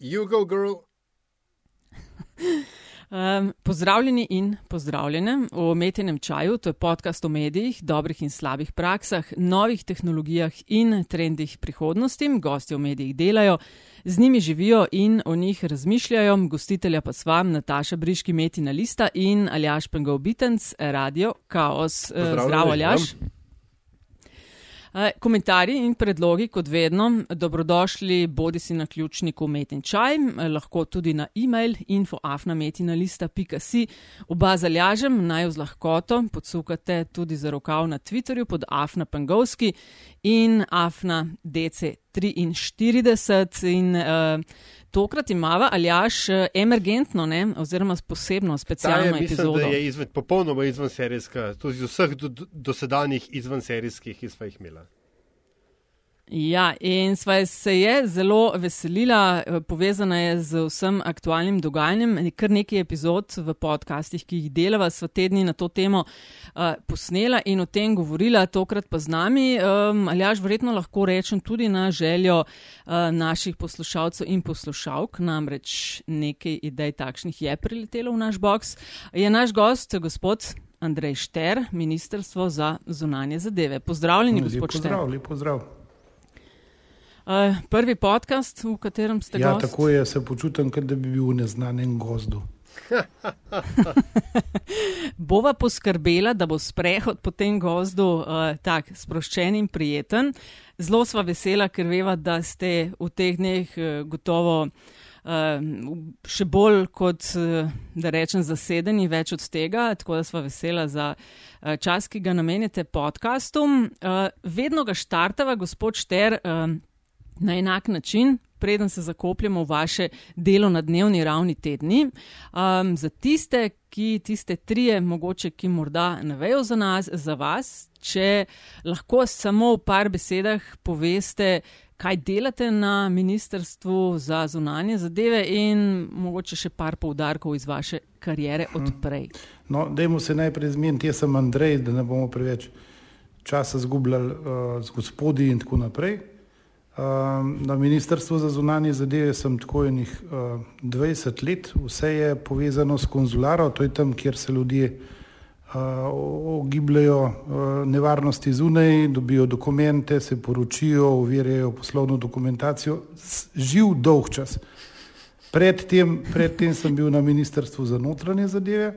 You go, girl. Um, pozdravljeni in pozdravljene v Metenem čaju, to je podcast o medijih, dobrih in slabih praksah, novih tehnologijah in trendih prihodnosti. Gosti v medijih delajo, z njimi živijo in o njih razmišljajo. Gostitelja pa s vami Nataša Briški, Metina Lista in Aljaš Pengov Bitenc, Radio Chaos. Zdravo, Aljaš. Ja. Eh, komentarji in predlogi, kot vedno, dobrodošli bodi si na ključniku Metin Čaj, eh, lahko tudi na e-mail infoafnametinalista.si. Oba zalažem, naj z lahkoto podsukate tudi za rokav na Twitterju pod Afna Pangovski in Afna DC43 in uh, Tokrat imamo aljaš emergentno, ne, oziroma posebno, specialno je, epizodo. Mislim, je izved, popolnoma izven serijska, tudi iz vseh dosedanjih do, do izven serijskih, ki smo jih imeli. Ja, in sva se je zelo veselila, eh, povezana je z vsem aktualnim dogajanjem. Kar nekaj epizod v podcastih, ki jih delava, sva tedni na to temo uh, posnela in o tem govorila, tokrat pa z nami. Um, ali jaž verjetno lahko rečem tudi na željo uh, naših poslušalcev in poslušalk, namreč nekaj idej takšnih je priletelo v naš box. Je naš gost, gospod Andrej Šter, Ministrstvo za zunanje zadeve. Pozdravljeni, gospod Šter. Pozdrav, lepo pozdrav. Uh, prvi podcast, v katerem ste ja, gost. tako je, se počutim, kot da bi bil v neznanem gozdu. Bova poskrbela, da bo sprehod po tem gozdu uh, tak sproščen in prijeten. Zelo sva vesela, ker veva, da ste v teh dneh uh, gotovo uh, še bolj kot, uh, da rečem, zasedeni, več od tega, tako da sva vesela za uh, čas, ki ga namenjate podkastu. Uh, vedno ga štartava, gospod Šter. Uh, na enak način, preden se zakopljemo v vaše delo na dnevni ravni tedni. Um, za tiste, ki tiste trije, mogoče ki morda ne vejo za nas, za vas, če lahko samo v par besedah poveste, kaj delate na Ministrstvu za zunanje zadeve in mogoče še par poudarkov iz vaše karijere odprej. No, dajmo se najprej zmeniti, jaz sem Andrej, da ne bomo preveč časa zgubljali uh, z gospodi in tako naprej. Ehm, na Ministrstvu za zunanje zadeve sem tako enih 20 ehm, let, vse je povezano s konzularo, to je tam, kjer se ljudje ehm, ogibljajo nevarnosti zunaj, dobijo dokumente, se poročijo, uverjajo poslovno dokumentacijo, živ dolg čas. Predtem, predtem sem bil na Ministrstvu za notranje zadeve.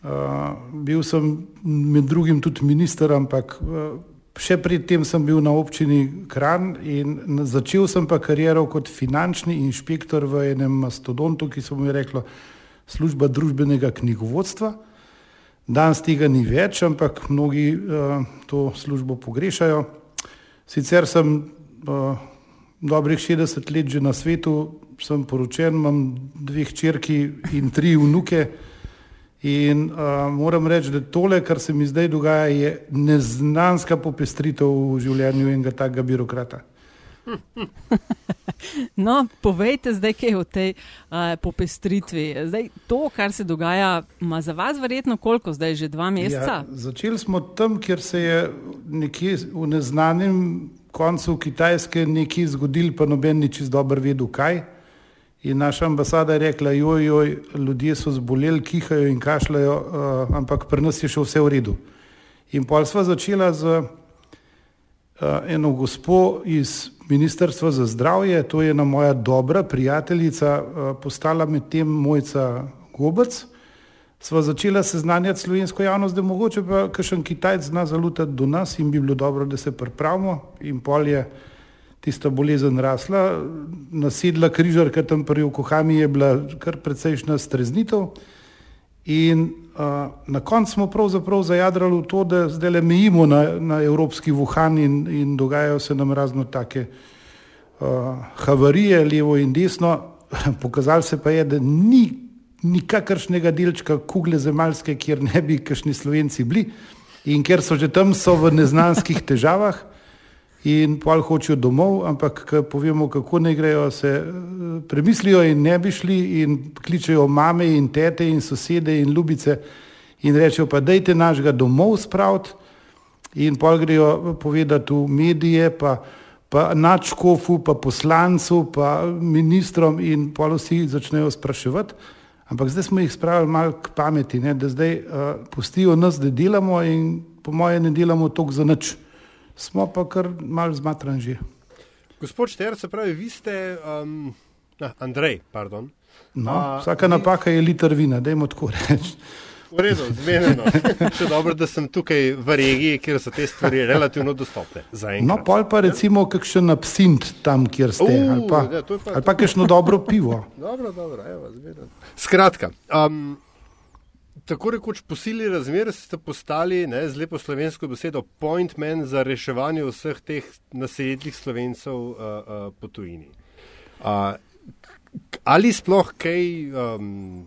Uh, bil sem med drugim tudi minister, ampak uh, Še predtem sem bil na občini Kran in začel sem pa kariero kot finančni inšpektor v enem mastodontu, ki so mi rekli služba družbenega knjigovodstva. Danes tega ni več, ampak mnogi uh, to službo pogrešajo. Sicer sem uh, dobrih 60 let že na svetu, sem poročen, imam dve hčerki in tri vnuke. In uh, moram reči, da tole, kar se mi zdaj dogaja, je neznanska popestritev v življenju enega takega birokrata. No, povejte zdaj, kaj je v tej uh, popestritvi. Zdaj, to, kar se dogaja, ima za vas verjetno koliko, zdaj že dva meseca? Ja, začeli smo tam, kjer se je nekje v neznanem koncu Kitajske nekaj zgodil, pa noben ni čist dobro vedel, kaj. In naša ambasada je rekla, joj, joj, ljudje so zboleli, kihajo in kašljajo, uh, ampak pri nas je še vse v redu. In pol sva začela z uh, eno gospo iz Ministrstva za zdravje, to je ena moja dobra prijateljica, uh, postala med tem mojca Gobec. Sva začela seznanjati slovensko javnost, da mogoče pa kakšen Kitajc zna zalutati do nas in bi bilo dobro, da se pripravimo. In pol je tista bolezen rasla, nasedla križarka tam pri Okohami je bila kar precejšna streznitev in uh, na koncu smo pravzaprav zajadrali v to, da zdaj le mejimo na, na evropski Wuhan in, in dogajajo se nam razno take uh, havarije, levo in desno. Pokazalo se pa je, da ni nikakršnega delčka kugle zemalske, kjer ne bi kakšni slovenci bili in ker so že tam, so v neznanskih težavah in pol hočejo domov, ampak povemo, kako ne grejo, se eh, premislijo in ne bi šli in kličejo mame in tete in sosede in ljubice in rečejo pa dejte našega domov spraviti in pol grejo povedati v medije, pa pa načkofu, pa poslancu, pa ministrom in pa vsi začnejo spraševati. Ampak zdaj smo jih spravili malo k pameti, ne? da zdaj uh, pustijo nas, da delamo in po moje ne delamo toliko za nič. Smo pa kar malo zmatran že. Gospod Šter, se pravi, vi ste, um, na, Andrej, pardon. No, A, vsaka vi... napaka je liter vina, dajmo tako reči. V redu, zmenjeno. Še dobro, da sem tukaj v regiji, kjer so te stvari relativno dostopne. No, pol pa recimo kakšen absint tam, kjer ste. Uh, ali pa, ja, pa, ali pa kakšno dobro pivo. dobro, dobro, evo, zmenjeno. Skratka. Um, Tako rekoč posili razmer ste postali ne, z lepo slovensko besedo point man za reševanje vseh teh naseljenih slovencev uh, uh, po tujini. Uh, ali sploh kaj um,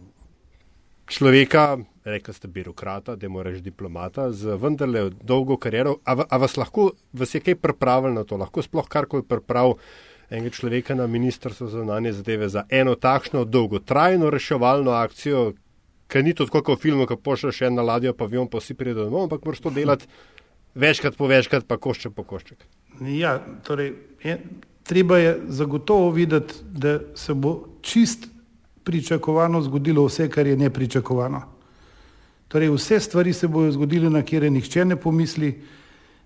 človeka, rekli ste birokrata, da moraš diplomata, z vendarle dolgo kariero. A, a vas lahko, vas je kaj pripravljeno na to, lahko sploh karkoli priprav enega človeka na ministrstvo za zunanje zadeve za eno takšno dolgotrajno reševalno akcijo, ki ni to tako v filmu, ko pošlješ eno ladjo, pa vijo, pa vsi pridejo domov, ampak moraš to delati večkrat po večkrat, pa košček po košček. Ja, torej, je, treba je zagotovo videti, da se bo čist pričakovano zgodilo vse, kar je nepričakovano. Torej, vse stvari se bodo zgodile, na kjer nihče ne pomisli.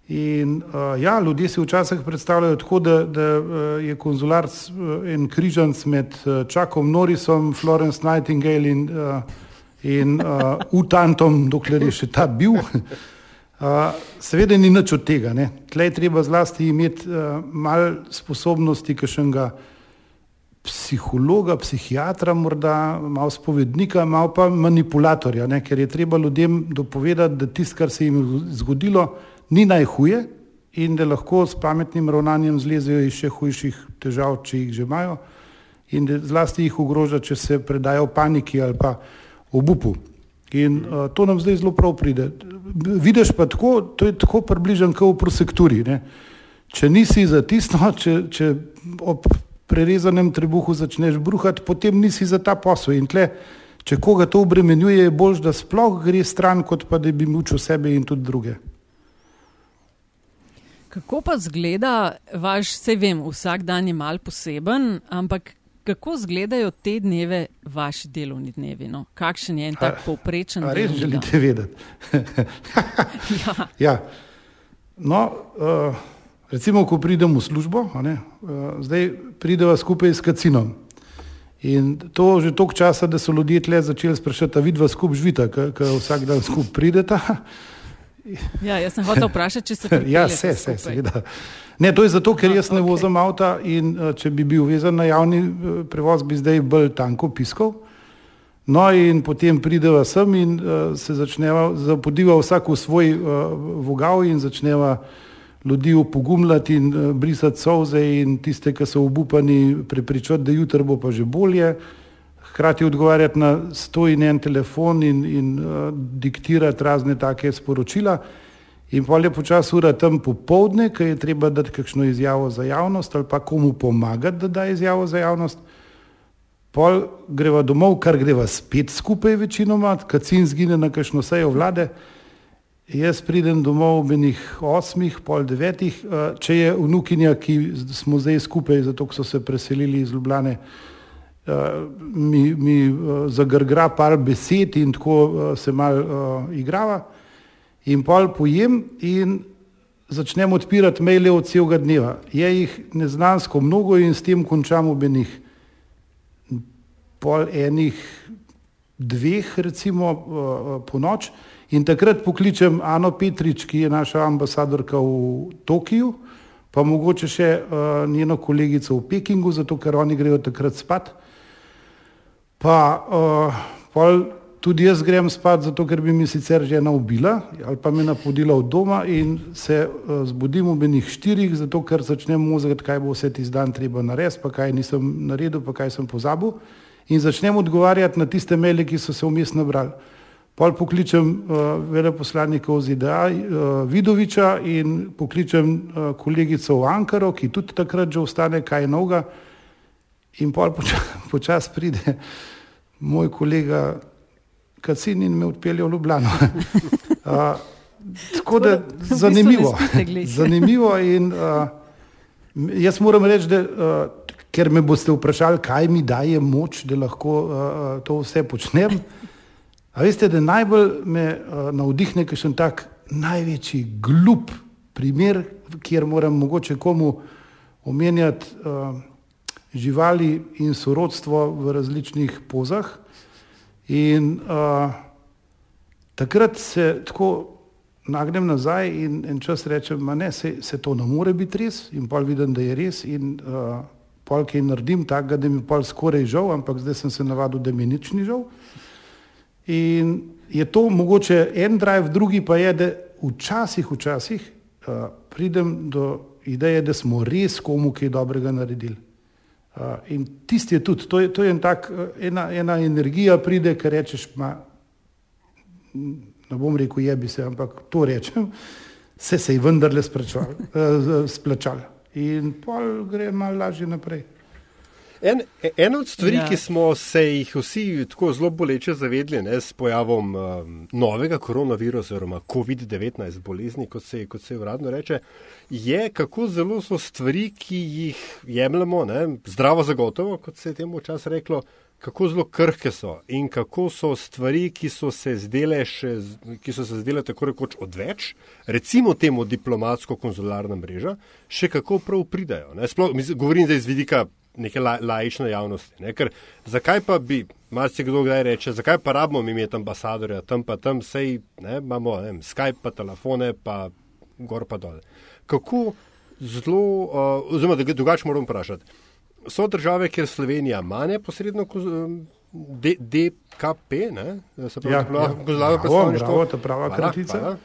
In uh, ja, ljudje si včasih predstavljajo tako, da, da uh, je konzular uh, en križanc med uh, Čakom Norrisom, Florence Nightingale in, uh, in uh, Utantom, dokler je še ta bil. Uh, seveda ni nič od tega. Tlej treba zlasti imeti uh, malo sposobnosti, ki še enega psihologa, psihiatra, morda malo spovednika, malo pa manipulatorja, ne? ker je treba ljudem dopovedati, da tisto, kar se jim je zgodilo, ni najhuje in da lahko s pametnim ravnanjem zlezejo iz še hujših težav, če jih že imajo in da zlasti jih ogroža, če se predajo paniki ali pa obupu. In uh, to nam zdaj zelo prav pride. Vidiš pa tako, to je tako približen kot v prosekturi. Ne? Če nisi zatisnjen, če, če ob prerezanem trebuhu začneš bruhati, potem nisi za ta posel. In tle, če koga to obremenjuje, je bolj, da sploh gre stran, kot pa da bi mučil sebe in tudi druge. Kako pa zgleda vaš, vse vem, vsak dan je mal poseben, ampak kako izgledajo te dneve, vaši delovni dnevi? No? Kakšen je en tak povprečen dan? Res želite vedeti? ja. ja. No, uh, Recimo, ko pridem v službo, ne, uh, zdaj prideva skupaj s kacinom. In to že toliko časa, da so ljudje tle začeli sprašati, vidi vas skupaj živita, ker vsak dan skupaj prideta. Ja, jaz sem hotel vprašati, če se tam. Ja, se, se, seveda. Ne, to je zato, ker jaz ne okay. vozim avta in uh, če bi bil vezan na javni uh, prevoz, bi zdaj bolj tanko piskal. No, in potem prideva sem in uh, se začneva, zapodiva vsak v svoj uh, vogal in začneva ljudi opogumljati in uh, brisati solze in tiste, ki so obupani, prepričati, da jutro bo pa že bolje, hkrati odgovarjati na sto in en telefon in, in uh, diktirati razne take sporočila. In pa je počasi ura tam popovdne, ki je treba dati kakšno izjavo za javnost ali pa komu pomagati, da da izjavo za javnost. Pol greva domov, kar greva spet skupaj večinoma, kacin zgine na kakšno sejo vlade. Jaz pridem domov ob enih osmih, pol devetih, eh, če je vnukinja, ki smo zdaj skupaj, zato so se preselili iz Ljubljane, eh, mi, mi eh, zagrgra par besed in tako se mal igrava in pol pojem in začnem odpirati maile od celega dneva. Je jih neznansko mnogo in s tem končam ob enih pol enih dveh recimo po noč. In takrat pokličem Ano Petrič, ki je naša ambasadorka v Tokiu, pa mogoče še uh, njeno kolegico v Pekingu, zato ker oni grejo takrat spat. Pa uh, tudi jaz grem spat, zato ker bi mi sicer žena ubila ali pa me napodila od doma in se uh, zbudim ob enih štirih, zato ker začnem mozgati, kaj bo vse tisti dan treba narediti, pa kaj nisem naredil, pa kaj sem pozabil. In začnem odgovarjati na tiste maile, ki so se vmes nabrali. Pol pokličem uh, veleposlanika v ZDA, uh, Vidoviča in pokličem uh, kolegico v Ankaro, ki tudi takrat že ostane kaj novega. In pol počas pride moj kolega Kacin in me odpelje v Ljubljano. Uh, tako da zanimivo. zanimivo in uh, Jaz moram reči, da uh, ker me boste vprašali, kaj mi daje moč, da lahko uh, to vse počnem. A veste, da najbolj me uh, navdihne, ker sem tak največji glup primer, kjer moram mogoče komu omenjati uh, živali in sorodstvo v različnih pozah. In uh, takrat se tako nagnem nazaj in en čas rečem, da se, se to ne more biti res in pol vidim, da je res in uh, pol kaj naredim takega, da mi pol skoraj žal, ampak zdaj sem se navadil, da mi nič ni žal. In je to mogoče en drive, drugi pa je, da včasih, včasih uh, pridem do ideje, da smo res komu kaj dobrega naredili. Uh, in tisti je tudi, to je, to je en tak, ena, ena energija pride, ker rečeš, ma, ne bom rekel, je bi se, ampak to rečem, se se je vendarle eh, splačal. In pol gre malo lažje naprej. En, en od stvari, ja. ki smo se jih vsi tako zelo boleče zavedli ne, s pojavom um, novega koronavirusa, oziroma COVID-19 bolezni, kot se, kot se uradno reče, je, kako zelo so stvari, ki jih jemljemo ne, zdravo zagotovo, kot se je temu včasih reklo, kako zelo krhke so in kako so stvari, ki so se zdele, še, ki so se zdele tako rekoč odveč, recimo temu diplomatsko-konzularna mreža, še kako prav pridajo. Sploh, mislim, govorim zdaj iz vidika neke la, laične javnosti. Ne? Ker zakaj pa bi, malo se kdo kdaj reče, zakaj pa rabimo mi imeti ambasadorja, tam pa tam sej, ne, imamo ne, Skype, pa telefone, pa gor pa dol. Kako zelo, uh, oziroma drugače moram vprašati so države, kjer Slovenija ima neposredno DKP, ne? se pravi, ja, gozlave ja. predstavništvo. To je prava kratica.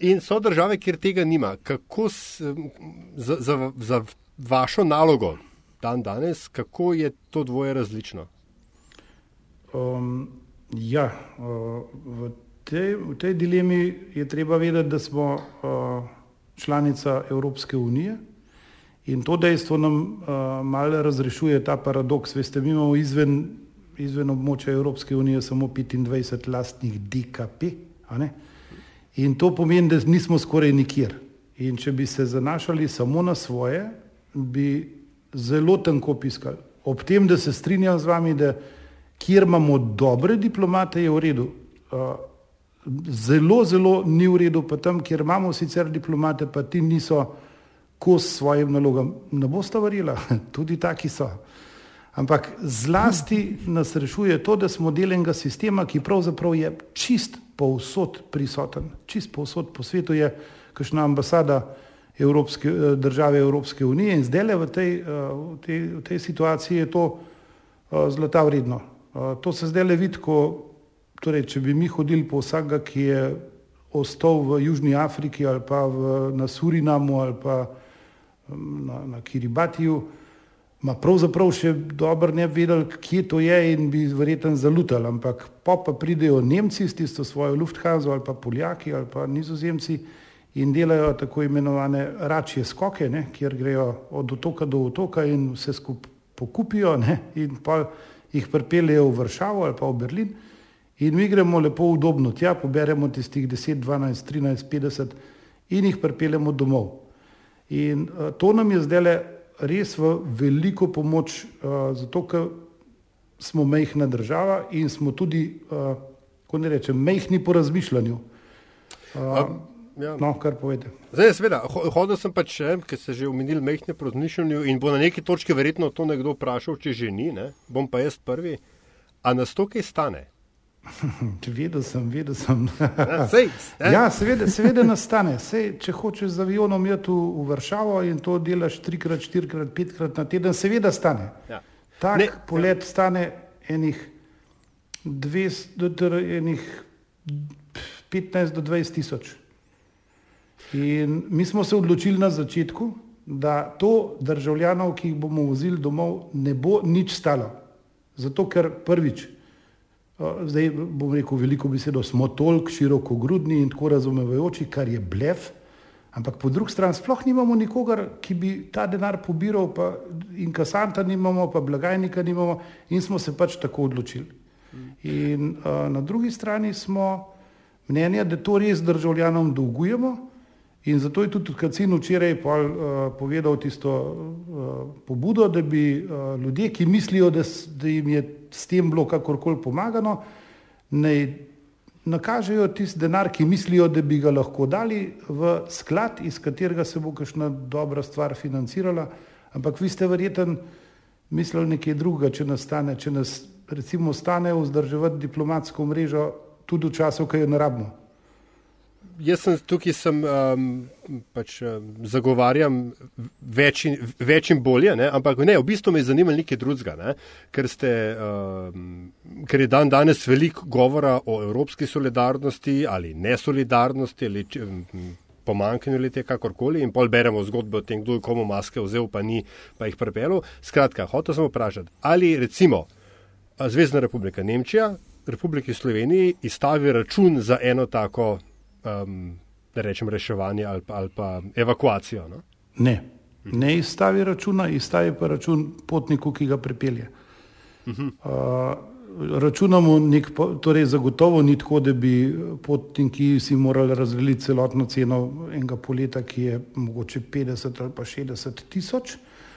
In so države, kjer tega nima. Kako s, za, za, za vašo nalogo dan danes, kako je to dvoje različno? Um, ja, uh, v, tej, v tej dilemi je treba vedeti, da smo uh, članica Evropske unije. In to dejstvo nam uh, malo razrešuje ta paradoks. Veste, mi imamo izven, izven območja Evropske unije samo 25 lastnih DKP. In to pomeni, da nismo skoraj nikjer. In če bi se zanašali samo na svoje, bi zelo tanko piskali. Ob tem, da se strinjam z vami, da kjer imamo dobre diplomate, je v redu. Uh, zelo, zelo ni v redu, pa tam, kjer imamo sicer diplomate, pa ti niso kos svojim nalogam. Ne boste verjela, tudi taki so. Ampak zlasti nas rešuje to, da smo del enega sistema, ki pravzaprav je čist povsod prisoten. Čist povsod po svetu je kakšna ambasada Evropske, eh, države Evropske unije in zdaj le v, eh, v, tej, v tej situaciji je to eh, zlata vredno. To se zdaj le vidi, ko, torej, če bi mi hodili po vsakega, ki je ostal v Južni Afriki ali pa v, na Surinamu ali pa na, na Kiribatiju, ma pravzaprav še dobro ne bi vedeli, kje to je in bi verjetno zalutali, ampak pa pridejo Nemci s tisto svojo Lufthansa ali pa Poljaki ali pa Nizozemci in delajo tako imenovane račje skoke, ne, kjer grejo od otoka do otoka in vse skupaj pokupijo ne, in pa jih pripeljejo v Vršavo ali pa v Berlin. In mi gremo lepo udobno tja, poberemo tistih 10, 12, 13, 50 in jih pripeljemo domov. In uh, to nam je zdaj res v veliko pomoč, uh, zato ker smo mehna država in smo tudi, uh, kako ne rečem, mehni po razmišljanju. Um, ja. No, kar povete. Zdaj, seveda, hodil sem pač še, ker ste že omenili mehne po razmišljanju in bo na neki točki verjetno to nekdo vprašal, če že ni, ne? bom pa jaz prvi. A nas to kaj stane? Vedel sem, vedel sem. Ja, sej, ja, seveda, seveda nastane. Sej, če hočeš z avionom iti v, v Vršavo in to delaš trikrat, štirikrat, petkrat na teden, seveda stane. Ja. Tak ne, polet ja. stane enih, 200, enih 15 do 20 tisoč. In mi smo se odločili na začetku, da to državljanov, ki jih bomo vozili domov, ne bo nič stalo. Zato, ker prvič, zdaj bom rekel veliko besedo, smo toliko široko grudni in tako razumevajoči, kar je blef, ampak po drugi strani sploh nimamo nikogar, ki bi ta denar pobiral, pa in kasanta nimamo, pa blagajnika nimamo in smo se pač tako odločili. In uh, na drugi strani smo mnenja, da to res državljanom dolgujemo In zato je tudi Kacin včeraj pol, uh, povedal tisto uh, pobudo, da bi uh, ljudje, ki mislijo, da, da jim je s tem bilo kakorkoli pomagano, naj nakažejo tisti denar, ki mislijo, da bi ga lahko dali v sklad, iz katerega se bo kakšna dobra stvar financirala. Ampak vi ste verjeten mislili nekaj drugega, če nas stane, če nas recimo stane vzdrževati diplomatsko mrežo tudi v času, ko jo ne rabimo jaz sem tukaj, sem, um, pač, um, zagovarjam več in, več in bolje, ne? ampak ne, v bistvu me je zanimalo nekaj drugega, ne? ker, ste, um, ker je dan danes veliko govora o evropski solidarnosti ali nesolidarnosti ali um, pomankanju lete kakorkoli in pol beremo zgodbe o tem, kdo je komu maske vzel, pa ni, pa jih prepelo. Skratka, hotel sem vprašati, ali recimo Zvezdna republika Nemčija, Republiki Sloveniji izstavi račun za eno tako um, da rečem, reševanje ali ali pa evakuacijo. No? Ne, ne izstavi računa, izstavi pa račun potniku, ki ga pripelje. Uh -huh. uh, računamo, nek, torej zagotovo ni tako, da bi potniki si morali razdeliti celotno ceno enega poleta, ki je mogoče 50 ali pa 60 tisoč,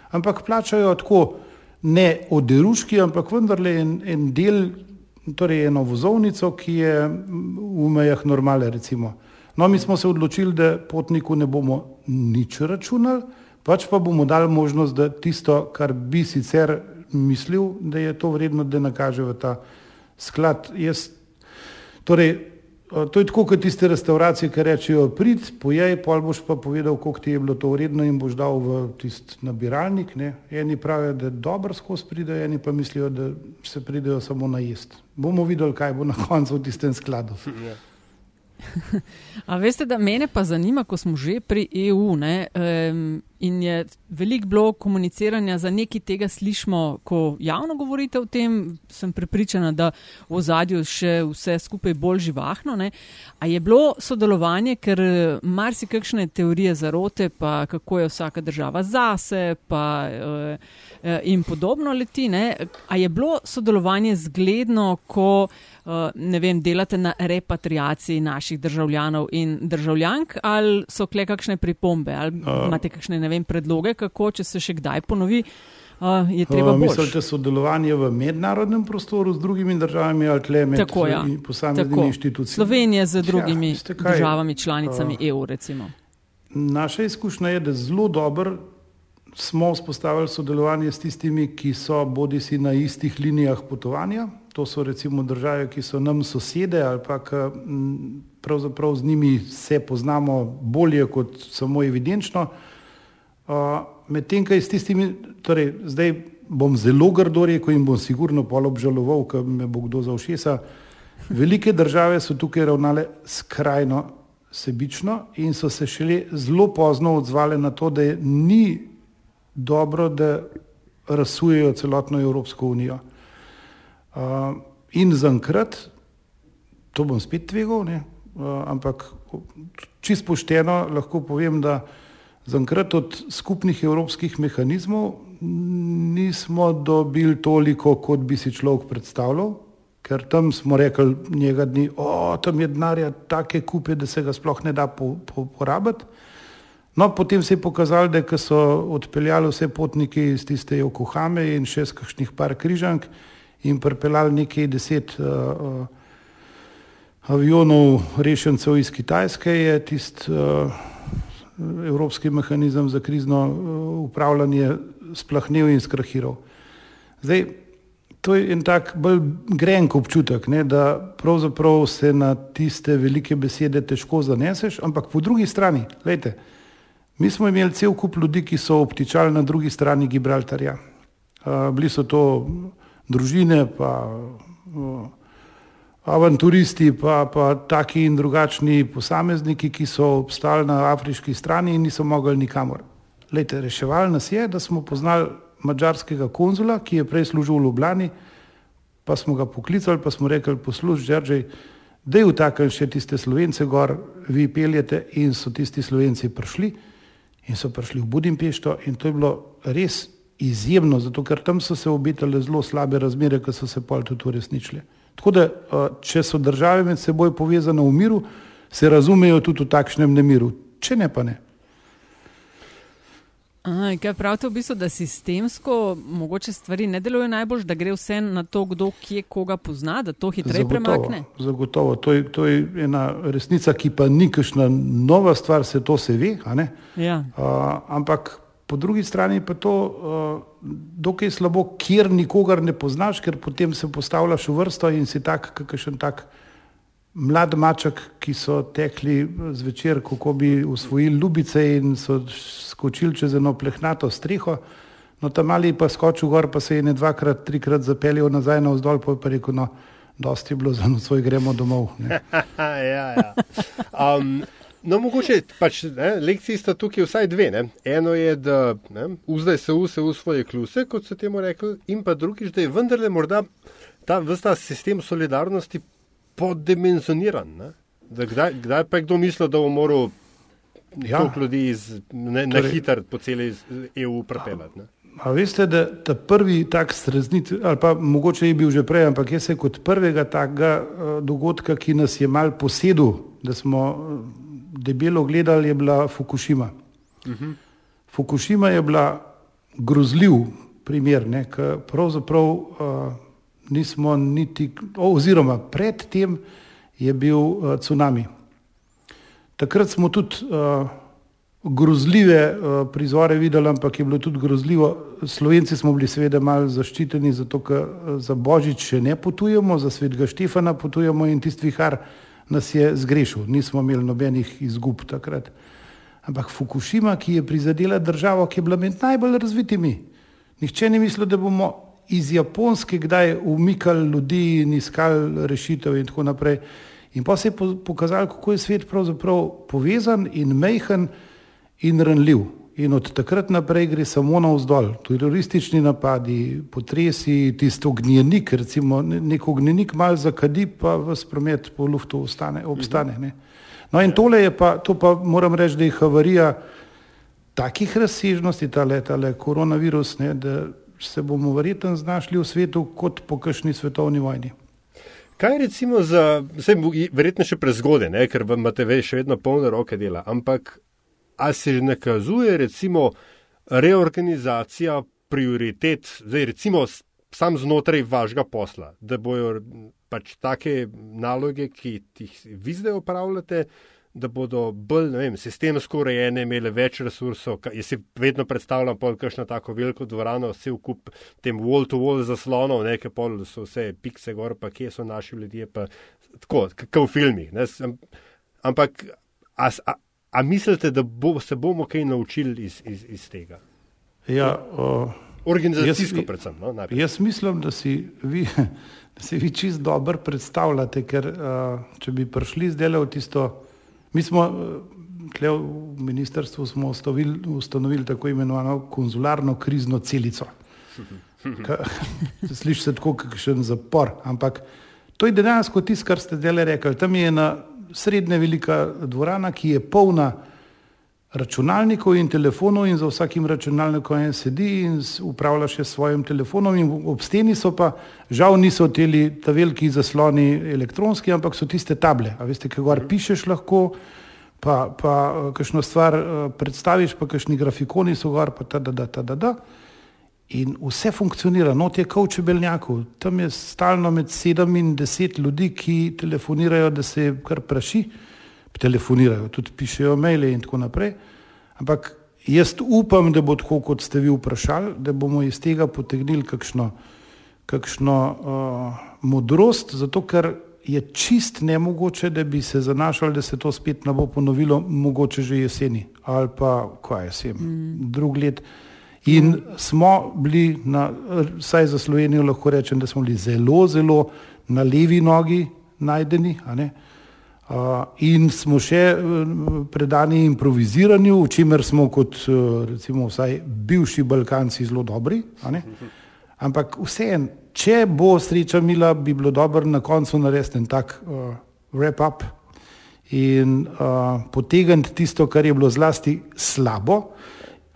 ampak plačajo tako ne oderuški, ampak vendarle en, en del torej eno vozovnico, ki je v mejah normale. Recimo. No, mi smo se odločili, da potniku ne bomo nič računali, pač pa bomo dali možnost, da tisto, kar bi sicer mislil, da je to vredno, da nakaže v ta sklad. Jaz, torej, To je tako, kot tiste restauracije, ki rečejo: prid, pojej, pol boš pa povedal, koliko ti je bilo to vredno in boš dal v tisti nabiralnik. Ne? Eni pravijo, da dobro skozi pridejo, eni pa mislijo, da se pridejo samo na jesti. Bomo videli, kaj bo na koncu v tistem skladu. Ja. A veste, da mene pa zanima, ko smo že pri EU ne, um, in je veliko bilo komuniciranja, za nekaj tega slišimo, ko javno govorite o tem, sem prepričana, da v zadju še vse skupaj bolj živahno. Ne. A je bilo sodelovanje, ker marsikakšne teorije zarote, pa kako je vsaka država zase, pa uh, in podobno leti, ne. a je bilo sodelovanje zgledno, ko Eh, ne vem, delate na repatriaciji naših državljanov in državljank, ali so kle kakšne pripombe, ali uh, imate kakšne, ne vem, predloge, kako, če se še kdaj ponovi. Uh, je treba uh, misliti sodelovanje v mednarodnem prostoru z drugimi državami ali tle med tako, ja. posameznimi inštitucijami. Slovenija z drugimi ja, državami, članicami uh, EU, recimo. Naša izkušnja je, da zelo dobro smo vzpostavili sodelovanje s tistimi, ki so bodi si na istih linijah potovanja, to so recimo države, ki so nam sosede ali pa pravzaprav z njimi se poznamo bolje kot samo evidenčno. Medtem, kaj s tistimi, torej zdaj bom zelo grdo rekel in bom sigurno pol obžaloval, ker me bo kdo za všesa, velike države so tukaj ravnale skrajno sebično in so se šele zelo pozno odzvale na to, da ni dobro, da razsujejo celotno Evropsko unijo. Uh, in zaenkrat, to bom spet tvegal, ne, uh, ampak čist pošteno lahko povem, da zaenkrat od skupnih evropskih mehanizmov nismo dobili toliko, kot bi si človek predstavljal, ker tam smo rekli njega dni, o, tam je denarja take kupe, da se ga sploh ne da po, po, porabiti. No, potem se je pokazalo, da so odpeljali vse potnike iz tiste Jokohame in še z kakšnih par križank, in pripeljali nekaj deset uh, uh, avionov rešencev iz Kitajske, je tisti uh, evropski mehanizem za krizno uh, upravljanje splahnil in skrahiral. Zdaj, to je en tak bolj grenk občutek, ne, da pravzaprav se na tiste velike besede težko zaneseš, ampak po drugi strani, gledajte, mi smo imeli cel kup ljudi, ki so obtičali na drugi strani Gibraltarja. Uh, bili so to družine, pa uh, avanturisti, pa, pa taki in drugačni posamezniki, ki so obstali na afriški strani in niso mogli nikamor. Lete, reševali nas je, da smo poznali mađarskega konzula, ki je prej služil v Ljubljani, pa smo ga poklicali, pa smo rekli, poslušaj, Đerđej, da je v takem še tiste slovence gor, vi peljete in so tisti slovenci prišli in so prišli v Budimpešto in to je bilo res izjemno, zato ker tam so se obetale zelo slabe razmere, ki so se pol tudi uresničile. Tako da, če so države med seboj povezane v miru, se razumejo tudi v takšnem nemiru. če ne pa ne. Aha, kaj pravite v bistvu, da sistemsko mogoče stvari ne delujejo najbolj, da gre vse na to, kdo kje koga pozna, da to hitreje premakne? Zagotovo, to je, to je ena resnica, ki pa ni kakšna nova stvar, se to se ve. Ja. Uh, ampak po drugi strani pa to uh, dokaj slabo, kjer nikogar ne poznaš, ker potem se postavljaš v vrsto in si tak, kakšen tak. Mlad maček, ki so tekli zvečer, kako bi usvojili ljubice in so skočili čez eno plehnato streho. No, tam mali pa skočil gor, pa se je ne dvakrat, trikrat zapeljal nazaj na vzdolj, pa je rekel, no, dosti je bilo za nocoj, gremo domov. ja, ja. Um, no, mogoče pač ne, lekciji sta tukaj vsaj dve. Ne. Eno je, da vzdaj se vse v svoje kluse, kot so temu rekli, in pa drugič, da je vendarle morda ta vrsta sistem solidarnosti poddimenzioniran. Kdaj, kdaj pa je kdo mislil, da bo moral ja. toliko ljudi iz, ne, na torej, hiter po celi EU prepeljati? A veste, da ta prvi tak streznit, ali pa mogoče je bil že prej, ampak jaz se kot prvega takega uh, dogodka, ki nas je mal posedel, da smo debelo gledali, je bila Fukushima. Uh mhm. -huh. Fukushima je bila grozljiv primer, ker pravzaprav uh, nismo niti, oziroma predtem je bil uh, tsunami. Takrat smo tudi uh, grozljive uh, prizore videli, ampak je bilo tudi grozljivo. Slovenci smo bili seveda malo zaščiteni, zato ker za Božič še ne potujemo, za svetega Štefana potujemo in tisti vihar nas je zgrešil. Nismo imeli nobenih izgub takrat. Ampak Fukushima, ki je prizadela državo, ki je bila med najbolj razvitimi. Nihče ni mislil, da bomo iz Japonske kdaj umikali ljudi in iskali rešitev in tako naprej. In pa se je pokazalo, kako je svet pravzaprav povezan in mehen in ranljiv. In od takrat naprej gre samo na vzdolj. Teroristični napadi, potresi, tisto gnjenik, recimo neko gnjenik mal zakadi, pa v spromet po luftu ostane, obstane. Ne? No in tole je pa, to pa moram reči, da je havarija takih razsežnosti, ta leta, le koronavirus, ne, da se bomo verjetno znašli v svetu kot po kakšni svetovni vojni. Kaj recimo za, vse, verjetno še prezgode, ker imate ve, še vedno polne roke dela, ampak ali se že nakazuje recimo reorganizacija prioritet, zdaj recimo sam znotraj vašega posla, da bojo pač take naloge, ki jih vi zdaj upravljate, da bodo bolj vem, sistemsko urejene, imele več resursov. Jaz si vedno predstavljam, je kakšno tako veliko dvorano, vse v kup tem wall-to-wall zaslonov, nekaj pol, so vse pikse gor, pa kje so naši ljudje, pa tako, kot v filmih. Ampak, a, a, a mislite, da bo, se bomo kaj naučili iz, iz, iz tega? Ja, uh, Organizacijsko, jaz, predvsem. No, jaz mislim, da si vi. Da se vi čist dobro predstavljate, ker uh, če bi prišli zdaj v tisto Mi smo tle v ministrstvu smo ustavili, ustanovili tako imenovano konzularno krizno celico. Sliši se tako, kot še en zapor, ampak to je dejansko tisto, kar ste zdaj rekli. Tam je ena srednja velika dvorana, ki je polna računalnikov in telefonov in za vsakim računalnikom en sedi in upravlja še s svojim telefonom in ob steni so pa, žal niso teli ta veliki zasloni elektronski, ampak so tiste table, a veste, kaj gor pišeš lahko, pa, pa kakšno stvar predstaviš, pa kakšni grafikoni so gor, pa ta da da ta da da. In vse funkcionira, not je kot v čebelnjaku, tam je stalno med sedem in deset ljudi, ki telefonirajo, da se kar praši telefonirajo, tudi pišejo maile in tako naprej. Ampak jaz upam, da bo tako, kot ste vi vprašali, da bomo iz tega potegnili kakšno, kakšno uh, modrost, zato ker je čist nemogoče, da bi se zanašali, da se to spet ne bo ponovilo, mogoče že jeseni ali pa kaj jesen, mm. drug let. In smo bili, na, vsaj za Slovenijo lahko rečem, da smo bili zelo, zelo na levi nogi najdeni. Uh, in smo še uh, predani improviziranju, v čemer smo kot uh, recimo vsaj bivši Balkanci zelo dobri. Ampak vseeno, če bo sreča mila, bi bilo dobro na koncu narediti en tak uh, wrap-up in uh, potegniti tisto, kar je bilo zlasti slabo,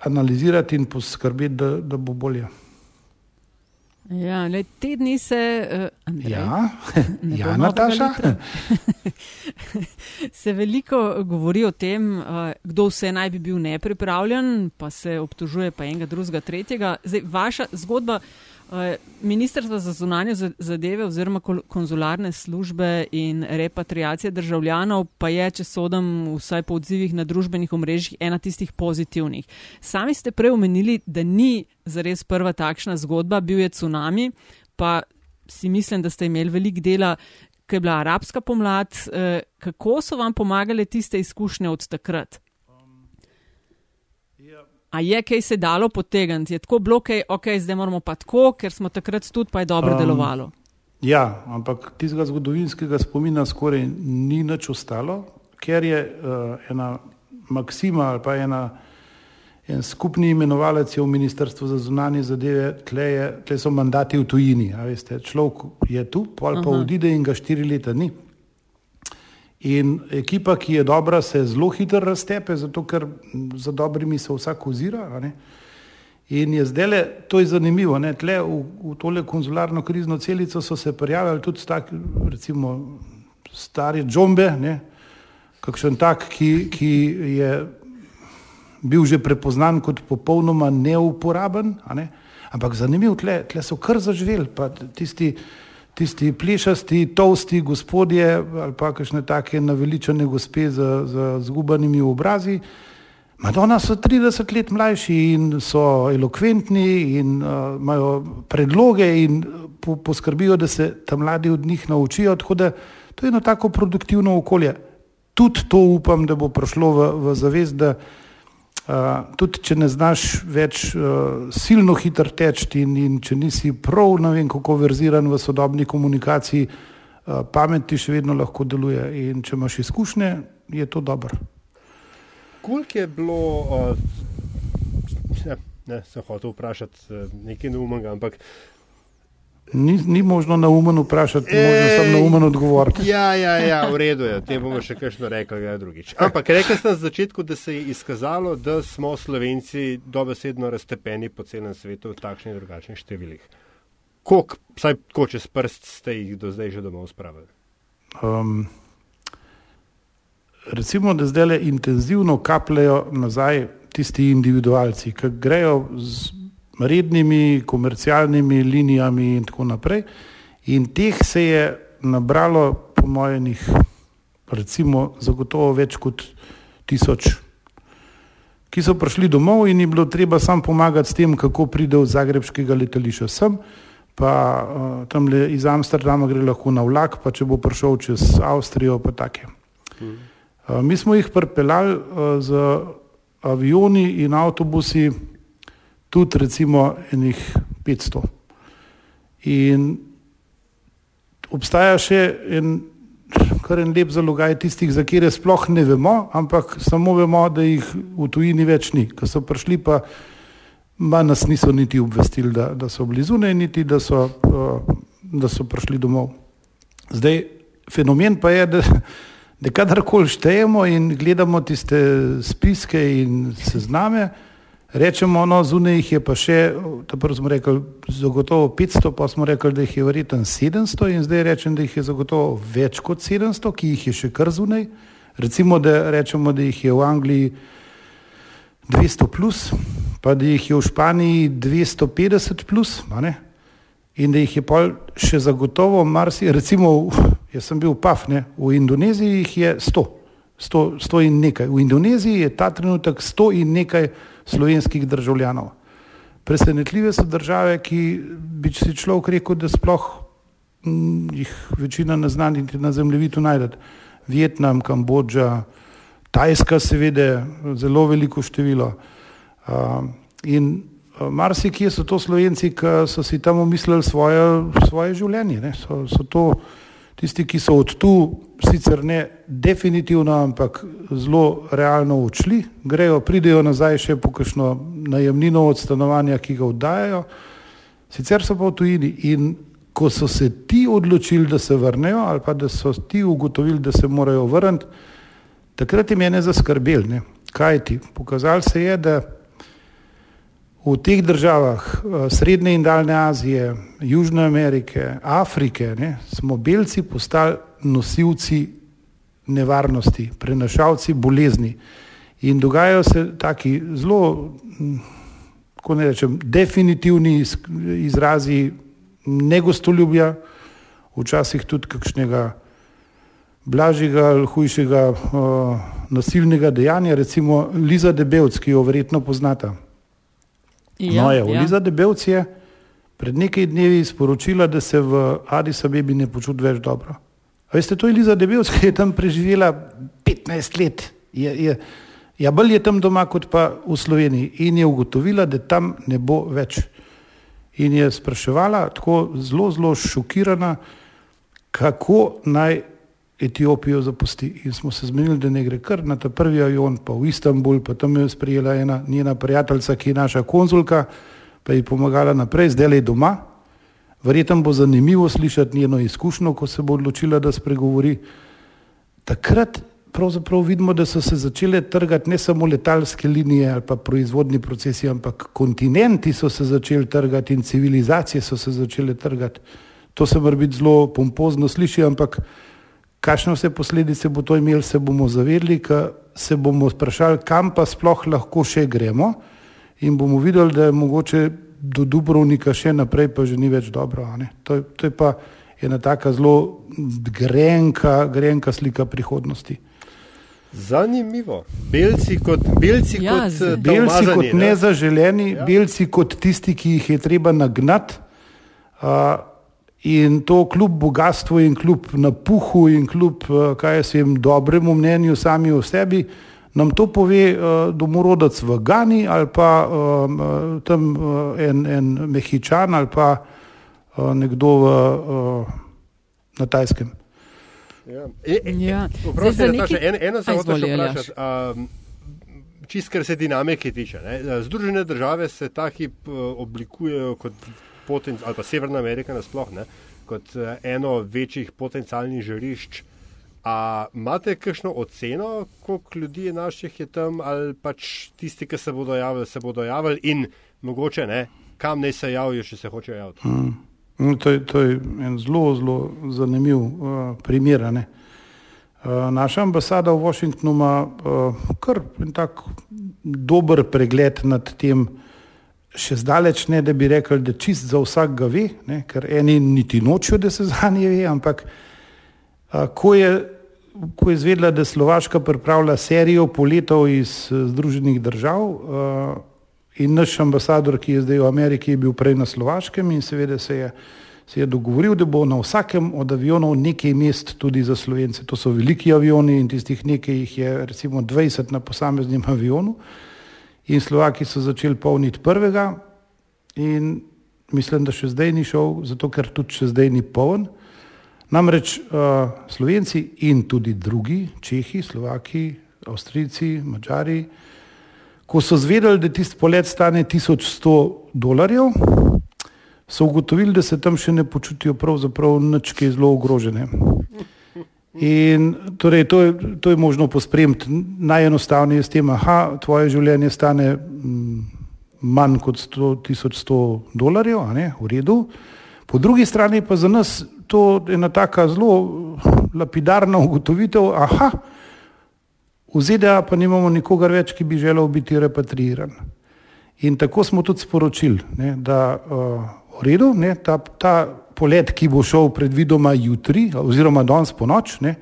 analizirati in poskrbeti, da, da bo bolje. Ja, le, te dni se. Uh, ja, ja Nataša. se veliko govori o tem, uh, kdo vse naj bi bil nepripravljen, pa se obtožuje pa enega, drugega, tretjega. Zdaj, vaša zgodba. Eh, Ministrstvo za zunanje zadeve oziroma konzularne službe in repatriacije državljanov pa je, če sodem vsaj po odzivih na družbenih omrežjih, ena tistih pozitivnih. Sami ste prej omenili, da ni zares prva takšna zgodba, bil je tsunami, pa si mislim, da ste imeli velik dela, ker je bila arabska pomlad. Eh, kako so vam pomagale tiste izkušnje od takrat? A je kaj se dalo potegniti? Je tako bilo, da okay, zdaj moramo pa tako, ker smo takrat tudi pa je dobro um, delovalo. Ja, ampak tistega zgodovinskega spomina skoraj ni nič ostalo, ker je uh, ena maksima ali pa ena, en skupni imenovalec v Ministrstvu za zunanje zadeve, tle, je, tle so mandati v tujini. Človek je tu, pol pa odide in ga štiri leta ni. In ekipa, ki je dobra, se zelo hitro raztepe, zato ker za dobrimi se vsak ozira. In je zdaj le, to je zanimivo, tle v, v tole konzularno krizno celico so se prijavili tudi taki, recimo, stari džombe, ne, kakšen tak, ki, ki je bil že prepoznan kot popolnoma neuporaben, ne, ampak zanimivo, tle, tle so kar zaživeli, pa tisti, tisti plišasti, tolsti gospodje ali pa kakšne take naveličene gospe z, z zgubanimi obrazi. Madonna so 30 let mlajši in so elokventni in uh, imajo predloge in po, poskrbijo, da se tam mladi od njih naučijo. Tako da to je eno tako produktivno okolje. Tudi to upam, da bo prišlo v, v zavest, da tudi če ne znaš več uh, silno hitro teči in, in če nisi prav, ne vem, kako verziran v sodobni komunikaciji, uh, pamet ti še vedno lahko deluje. In če imaš izkušnje, je to dobro. Koliko je bilo, uh, ne, ne, sem hotel vprašati uh, nekaj neumnega, ampak Ni, ni možno na umen vprašati, Ej, možno samo na umen odgovoriti. Ja, ja, ja, v redu je, te bomo še kakšno rekli, kaj drugič. Ampak rekli ste na začetku, da se je izkazalo, da smo Slovenci dobesedno raztepeni po celem svetu v takšnih in drugačnih številih. Koliko, vsaj ko čez prst ste jih do zdaj že domov spravili? Um, recimo, da zdaj le intenzivno kapljajo nazaj tisti individualci, ki grejo z rednimi komercialnimi linijami in tako naprej. In teh se je nabralo, po mojenih, recimo, zagotovo več kot tisoč, ki so prišli domov in jim bilo treba sam pomagati s tem, kako pride od zagrebskega letališča sem, pa uh, tam le iz Amsterdama gre lahko na vlak, pa če bo prišel čez Avstrijo, pa take. Uh, mi smo jih pripeljali uh, z avioni in avtobusi tudi recimo enih 500. In obstaja še en, kar en lep zalogaj tistih, za kire sploh ne vemo, ampak samo vemo, da jih v tujini več ni. Ko so prišli, pa nas niso niti obvestili, da, da so blizu, ne niti da so, uh, da so prišli domov. Zdaj, fenomen pa je, da, da kadarkoli štejemo in gledamo tiste spiske in sezname, Rečemo, no, zunaj jih je pa še, tako smo rekli, zagotovo 500, pa smo rekli, da jih je verjetno 700 in zdaj rečem, da jih je zagotovo več kot 700, ki jih je še kar zunaj. Recimo, da rečemo, da jih je v Angliji 200 plus, pa da jih je v Španiji 250 plus, in da jih je pa še zagotovo marsi, recimo, jaz sem bil paf, ne? v Indoneziji jih je 100, 100, 100 in nekaj. V Indoneziji je ta trenutek 100 in nekaj slovenskih državljanov. Presenetljive so države, ki bi si človek rekel, da sploh m, jih večina ne zna niti na zemljevidu najdete. Vietnam, Kambodža, Tajska, seveda, zelo veliko število. Uh, in marsikje so to slovenci, ki so si tam umislili svoje, svoje življenje. So, so to tisti, ki so od tu sicer ne definitivno, ampak zelo realno odšli, grejo, pridejo nazaj še po kakšno najemnino od stanovanja, ki ga oddajajo, sicer so pa v tujini in ko so se ti odločili, da se vrnejo ali pa da so ti ugotovili, da se morajo vrniti, takrat je mene zaskrbel, ne? kaj ti, pokazal se je, da v teh državah uh, Srednje in Daljne Azije, Južne Amerike, Afrike, ne, smo belci postali nosilci nevarnosti, prenašalci bolezni. In dogajajo se taki zelo, kako ne rečem, definitivni izrazi negostoljubja, včasih tudi kakšnega blažjega ali hujšega uh, nasilnega dejanja, recimo Liza Debevc, ki jo verjetno poznata. Ja, no, je, ja. Liza Debevc je pred nekaj dnevi sporočila, da se v Addis Abebi ne počuti več dobro. A veste, to je Liza Debevc, ki je tam preživela 15 let. Je, je, ja, bolj je tam doma kot pa v Sloveniji in je ugotovila, da tam ne bo več. In je spraševala, tako zelo, zelo šokirana, kako naj Etiopijo zapusti. In smo se zmenili, da ne gre kar na ta prvi avion, pa v Istanbul, pa tam je sprejela ena njena prijateljica, ki je naša konzulka, pa ji pomagala naprej, zdaj le doma. Verjetno bo zanimivo slišati njeno izkušnjo, ko se bo odločila, da spregovori. Takrat pravzaprav vidimo, da so se začele trgati ne samo letalske linije ali pa proizvodni procesi, ampak kontinenti so se začeli trgati in civilizacije so se začele trgati. To se mora biti zelo pompozno sliši, ampak kakšne vse posledice bo to imelo, se bomo zavedli, ker se bomo sprašali, kam pa sploh lahko še gremo in bomo videli, da je mogoče do Dubrovnika še naprej, pa že ni več dobro. a ne. To, je- to je pa ena taka zelo grenka, grenka slika prihodnosti. Zanimivo. Belci kot, belci Ja, kot z- eh, Belci umazani, kot ne? nezaželeni, ja. belci kot tisti, ki jih je treba nagnati. Uh, in to kljub bogatstvu in kljub napuhu in kljub, uh, kaj jaz vem, dobremu mnenju sami o sebi, nam to pove uh, domorodec v Gani ali pa um, uh, tam en, en Mehičan ali pa uh, nekdo v, uh, na Tajskem. Ja. E, e, Ja. Zdaj za Nataša, neki- eno, eno se hočeš vprašati. Um, čist, kar se dinamike tiče. Ne? Združene države se ta hip eh, oblikujejo kot potenc, ali pa Severna Amerika nasploh, ne? kot eh, eno večjih potencialnih žarišč. A imate kakšno oceno, koliko ljudi je naših je tam, ali pač tisti, ki se bodo javili, se bodo javili in mogoče ne, kam naj se javijo, če se hočejo javiti. Mm, To je, to je en zelo, zelo zanimiv uh, primer. Uh, naša ambasada v Washingtonu ima uh, kar en tak dober pregled nad tem, še zdaleč ne, da bi rekli, da čist za vsakega ve, ne, ker eni niti nočijo, da se za nje ve, ampak uh, ko je, ko je izvedela, da Slovaška pripravlja serijo poletov iz uh, Združenih držav, uh, In naš ambasador, ki je zdaj v Ameriki, je bil prej na Slovaškem in seveda se je, se je dogovoril, da bo na vsakem od avionov nekaj mest tudi za slovence. To so veliki avioni in tistih nekaj jih je recimo 20 na posameznem avionu. In Slovaki so začeli polniti prvega in mislim, da še zdaj ni šel, zato ker tudi še zdaj ni poln. Namreč uh, Slovenci in tudi drugi, Čehi, Slovaki, Avstrijci, Mačari, ko so zvedeli, da tisti polet stane 1100 dolarjev, so ugotovili, da se tam še ne počutijo pravzaprav nič, ki je zelo ogrožene. In torej, to, je, to je možno pospremiti najenostavneje s tem, da tvoje življenje stane mm, manj kot 100, 1100 dolarjev, ne, v redu. Po drugi strani pa za nas to ena taka zelo lapidarna ugotovitev, aha, v ZDA pa nimamo nikogar več, ki bi želel biti repatriiran. In tako smo tudi sporočili, ne, da uh, v redu, ne, ta, ta polet, ki bo šel predvidoma jutri oziroma danes po noč, ne,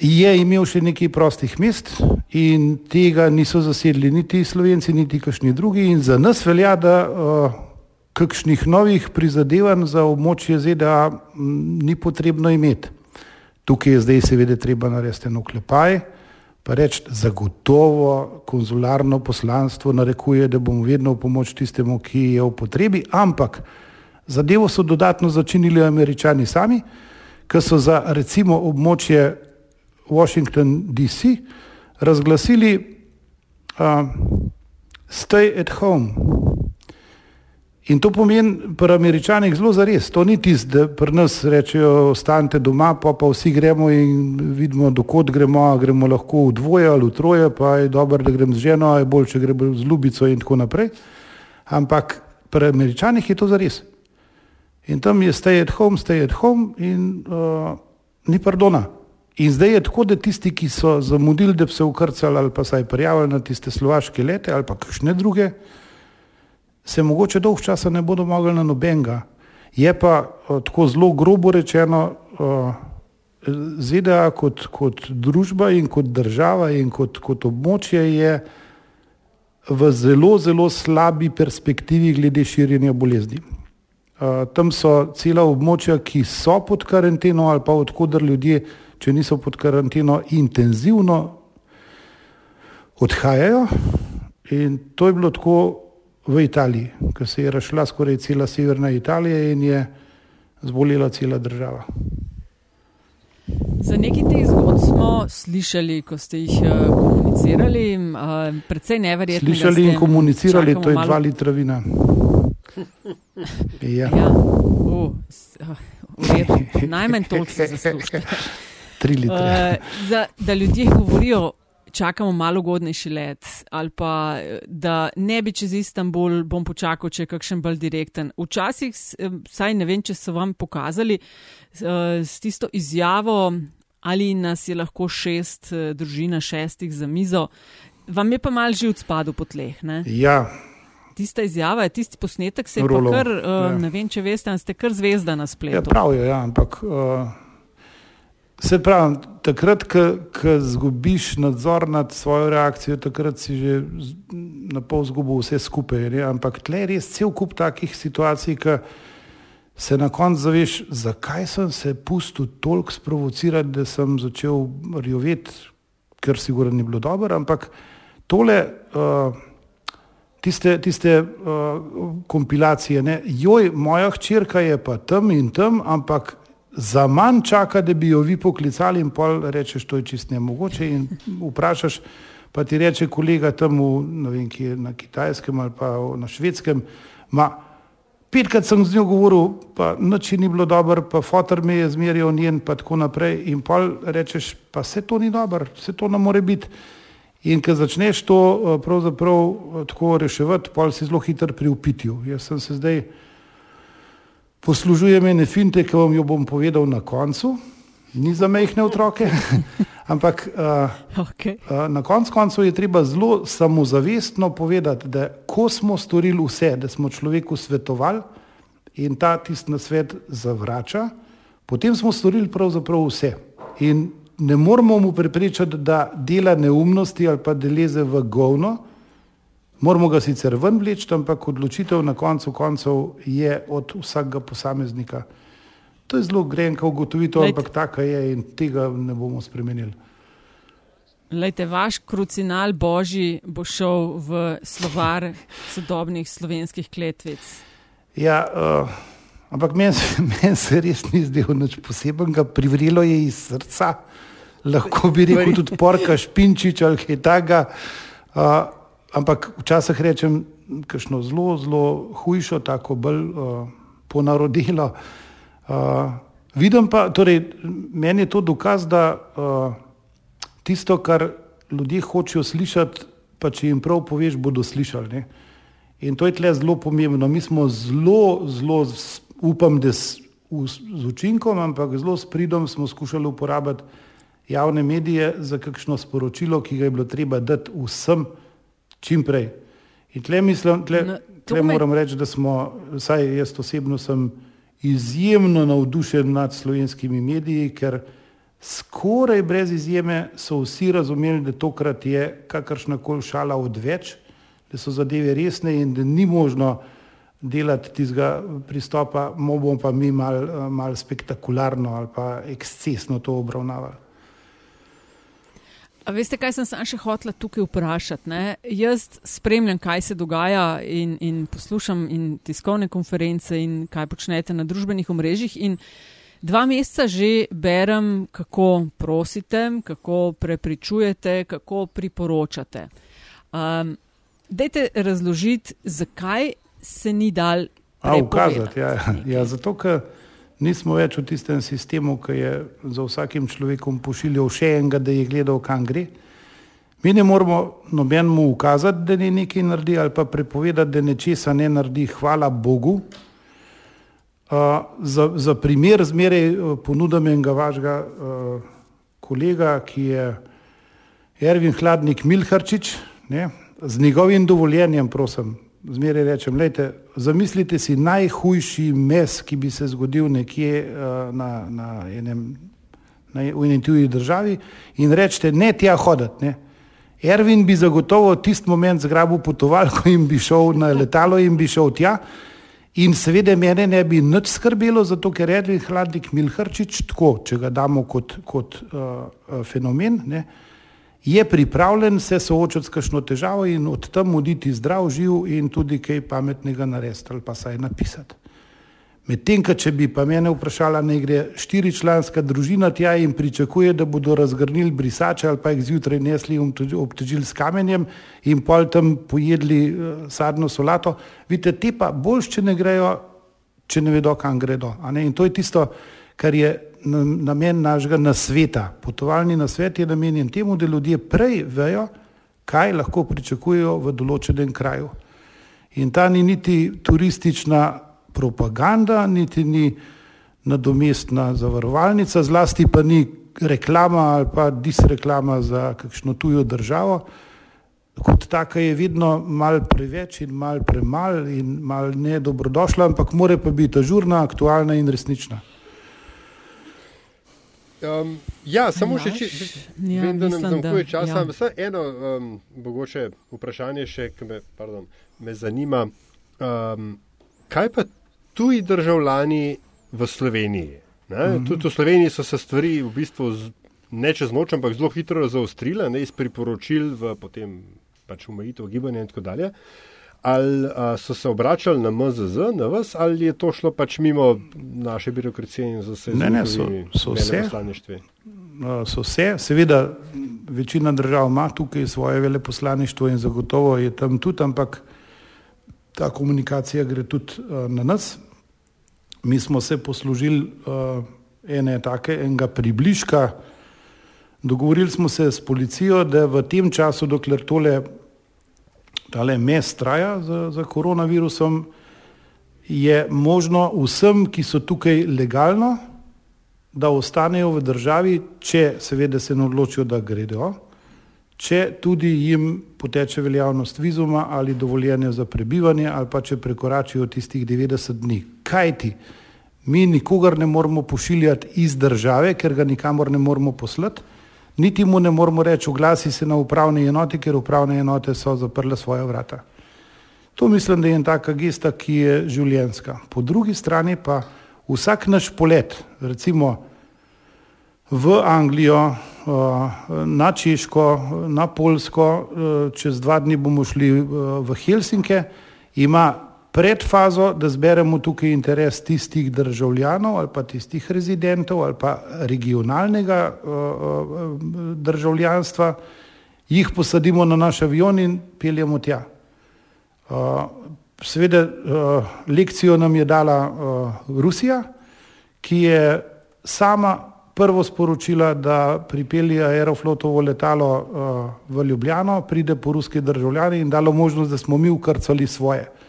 je imel še nekaj prostih mest in tega niso zasedli niti Slovenci, niti kakšni drugi in za nas velja, da uh, kakšnih novih prizadevanj za območje ZDA m, ni potrebno imeti. Tukaj je zdaj seveda treba narediti en oklepaj, pa reči, zagotovo konzularno poslanstvo narekuje, da bomo vedno v pomoč tistemu, ki je v potrebi, ampak zadevo so dodatno začinili američani sami, ki so za recimo območje Washington DC razglasili uh, stay at home. In to pomeni pri američanih zelo zares. To ni tisto, da pri nas rečejo, ostanite doma, pa pa vsi gremo in vidimo, dokot gremo, gremo lahko v dvoje ali v troje, pa je dobro, da grem z ženo, je bolj, če gremo z ljubico in tako naprej. Ampak pri američanih je to zares. In tam je stay at home, stay at home in uh, ni pardona. In zdaj je tako, da tisti, ki so zamudili, da bi se ukrcali ali pa saj prijavili na tiste slovaške lete ali pa kakšne druge, se mogoče dolg časa ne bodo mogli na nobenega. Je pa uh, tako zelo grobo rečeno, uh, ZDA kot, kot družba in kot država in kot, kot območje je v zelo, zelo slabi perspektivi glede širjenja bolezni. Uh, tam so cela območja, ki so pod karanteno ali pa odkudar ljudje, če niso pod karanteno, intenzivno odhajajo. In to je bilo tako v Italiji, ker se je rašla skoraj cela severna Italija in je zbolela cela država. Za nekaj teh zgodb smo slišali, ko ste jih uh, komunicirali, uh, predvsej neverjetno. Slišali in komunicirali, to je malo... dva litra vina. Ja. ja. Uh, uh, najmanj toliko se zaslužite. Tri litre. Uh, za, da ljudje govorijo, čakamo malo ugodnejši let, ali pa da ne bi čez Istanbul, bom počakal, če je kakšen bolj direkten. Včasih, saj ne vem, če so vam pokazali uh, s tisto izjavo, ali nas je lahko šest, družina šestih za mizo, vam je pa mal živc spadu po tleh. Ne? Ja. Tista izjava, tisti posnetek se je pa kar, uh, ja. ne vem, če veste, ste kar zvezda na spletu. Ja, pravijo, ja, ampak. Uh... Se pravi, takrat, ko zgubiš nadzor nad svojo reakcijo, takrat si že na pol zgubil vse skupaj. Ne? Ampak tle je res cel kup takih situacij, ki se na koncu zaveš, zakaj sem se pustil toliko sprovocirati, da sem začel rjoveti, ker sigurno ni bilo dobro. Ampak tole, uh, tiste, tiste uh, kompilacije, ne? joj, moja hčerka je pa tam in tam, ampak za manj čaka, da bi jo vi poklicali in pol rečeš, to je čist nemogoče in vprašaš, pa ti reče kolega tam v, ne vem, ki je na kitajskem ali pa na švedskem, ma, petkrat sem z njo govoril, pa noči ni bilo dobro, pa fotor me je zmerjal njen, pa tako naprej in pol rečeš, pa se to ni dobro, se to ne more biti. In ko začneš to eh, pravzaprav eh, tako reševati, pol si zelo hiter pri upitju. Jaz sem se zdaj poslužujem ene finte, ki vam jo bom povedal na koncu, ni za mehne otroke, ampak uh, okay. uh, na koncu koncev je treba zelo samozavestno povedati, da ko smo storili vse, da smo človeku svetovali in ta tisti na svet zavrača, potem smo storili pravzaprav vse. In ne moramo mu preprečati, da dela neumnosti ali pa da leze v govno, Moramo ga sicer ven vleči, ampak odločitev na koncu koncev je od vsakega posameznika. To je zelo grenka ugotovitev, ampak taka je in tega ne bomo spremenili. Lejte, vaš krucinal Božji bo šel v slovar sodobnih slovenskih kletvic. Ja, uh, ampak meni men se res ni zdelo nič posebnega, privrilo je iz srca, lahko bi rekel tudi porka špinčič ali kaj takega. Uh, ampak včasih rečem, kakšno zelo, zelo hujšo, tako bolj uh, ponarodilo. Uh, vidim pa, torej, meni je to dokaz, da uh, tisto, kar ljudje hočejo slišati, pa če jim prav poveš, bodo slišali. Ne? In to je tle zelo pomembno. Mi smo zelo, zelo, upam, da s, v, z učinkom, ampak zelo s pridom smo skušali uporabiti javne medije za kakšno sporočilo, ki ga je bilo treba dati vsem čim prej. In tle mislim, tle, no, tle moram reči, da smo, vsaj jaz osebno sem izjemno navdušen nad slovenskimi mediji, ker skoraj brez izjeme so vsi razumeli, da tokrat je kakršna koli šala odveč, da so zadeve resne in da ni možno delati tistega pristopa, bomo pa mi mal, mal spektakularno ali pa ekscesno to obravnavali. A veste, kaj sem se še hotela tukaj vprašati? Ne? Jaz spremljam, kaj se dogaja in, in poslušam in tiskovne konference in kaj počnete na družbenih omrežjih. In dva meseca že berem, kako prosite, kako prepričujete, kako priporočate. Um, dajte razložiti, zakaj se ni dal A, ukazati, ja. ja, zato, ker nismo več v tistem sistemu, ki je za vsakim človekom pošiljal še enega, da je gledal, kam gre. Mi ne moramo nobenemu ukazati, da ne nekaj naredi ali pa prepovedati, da nečesa ne naredi, hvala Bogu. Uh, za, za primer zmeraj uh, ponudam enega vašega uh, kolega, ki je Ervin Hladnik Milharčič, ne, z njegovim dovoljenjem, prosim, zmeraj rečem, lejte, zamislite si najhujši mes, ki bi se zgodil nekje uh, na, na enem, na, v eni tuji državi in rečete, ne tja hoditi, ne. Ervin bi zagotovo tisti moment zgrabil potovalko in bi šel na letalo in bi šel tja. In seveda mene ne bi nič skrbelo, zato ker Ervin Hladnik Milharčič, tako, če ga damo kot, kot uh, fenomen, ne, je pripravljen se soočati s kakšno težavo in od tam oditi zdrav, živ in tudi kaj pametnega narediti ali pa saj napisati. Medtem, če bi pa mene vprašala, naj gre štiričlanska družina tja in pričakuje, da bodo razgrnili brisače ali pa jih zjutraj nesli in obtežili s kamenjem in pol tam pojedli uh, sadno solato, vidite, te pa bolj, če ne grejo, če ne vedo, kam gredo. In to je tisto, kar je namen našega nasveta. Potovalni nasvet je namenjen temu, da ljudje prej vejo, kaj lahko pričakujejo v določenem kraju. In ta ni niti turistična propaganda, niti ni nadomestna zavarovalnica, zlasti pa ni reklama ali pa disreklama za kakšno tujo državo. Kot taka je vedno mal preveč in mal premal in mal ne dobrodošla, ampak more pa biti ažurna, aktualna in resnična. Um, ja, samo še če ja, vem, da nam zmanjkuje časa. Ja. Eno um, mogoče vprašanje še, ki me, pardon, me zanima. Um, kaj pa tuji državljani v Sloveniji. Mm -hmm. Tudi v Sloveniji so se stvari v bistvu ne čez noč, ampak zelo hitro zaostrile, ne iz priporočil v potem pač umejitev gibanja in tako dalje. Ali a, so se obračali na MZZ, na vas, ali je to šlo pač mimo naše birokracije in za vse ne, ne, so, so vse? So vse, seveda, večina držav ima tukaj svoje veleposlaništvo in zagotovo je tam tudi, ampak ta komunikacija gre tudi uh, na nas. Mi smo se poslužili uh, ene take, enega približka. Dogovorili smo se s policijo, da v tem času, dokler tole, tale mes traja za, za koronavirusom, je možno vsem, ki so tukaj legalno, da ostanejo v državi, če seveda se ne odločijo, da gredo če tudi jim poteče veljavnost vizuma ali dovoljenja za prebivanje ali pa če prekoračijo tistih 90 dni. Kaj ti? Mi nikogar ne moramo pošiljati iz države, ker ga nikamor ne moramo poslati, niti mu ne moramo reči, oglasi se na upravne enote, ker upravne enote so zaprle svoje vrata. To mislim, da je ena taka gesta, ki je življenska. Po drugi strani pa vsak naš polet, recimo v Anglijo, eh, na Češko, na Polsko, eh, čez dva dni bomo šli eh, v Helsinke, ima predfazo, da zberemo tukaj interes tistih državljanov ali pa tistih rezidentov ali pa regionalnega državljanstva, jih posadimo na naš avion in peljemo tja. Seveda lekcijo nam je dala Rusija, ki je sama prvo sporočila, da pripelje aeroflotovo letalo uh, v Ljubljano, pride po ruski državljani in dalo možnost, da smo mi ukrcali svoje.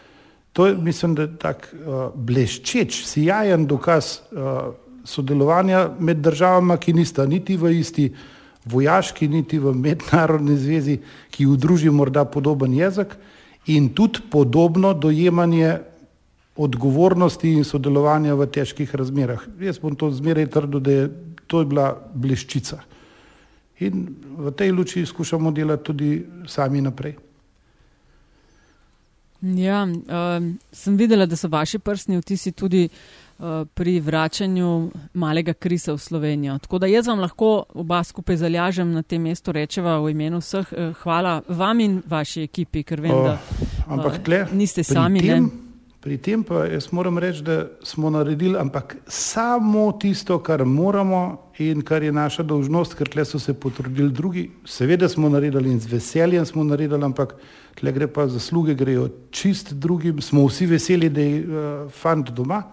To je, mislim, da je tak uh, bleščeč, sijajen dokaz uh, sodelovanja med državama, ki nista niti v isti vojaški, niti v mednarodni zvezi, ki udruži morda podoben jezik in tudi podobno dojemanje odgovornosti in sodelovanja v težkih razmerah. Jaz bom to zmeraj trdil, da je to je bila bleščica. In v tej luči skušamo delati tudi sami naprej. Ja, uh, sem videla, da so vaši prstni vtisi tudi uh, pri vračanju malega krisa v Slovenijo. Tako da jaz vam lahko oba skupaj zalažem na tem mestu rečeva v imenu vseh. Uh, hvala vam in vaši ekipi, ker vem, uh, da uh, tle, niste sami. Tem, Pri tem pa jaz moram reči, da smo naredili ampak samo tisto, kar moramo in kar je naša dolžnost, ker tle so se potrudili drugi. Seveda smo naredili in z veseljem smo naredili, ampak tle gre pa zasluge, grejo čist drugim, smo vsi veseli, da je uh, fant doma.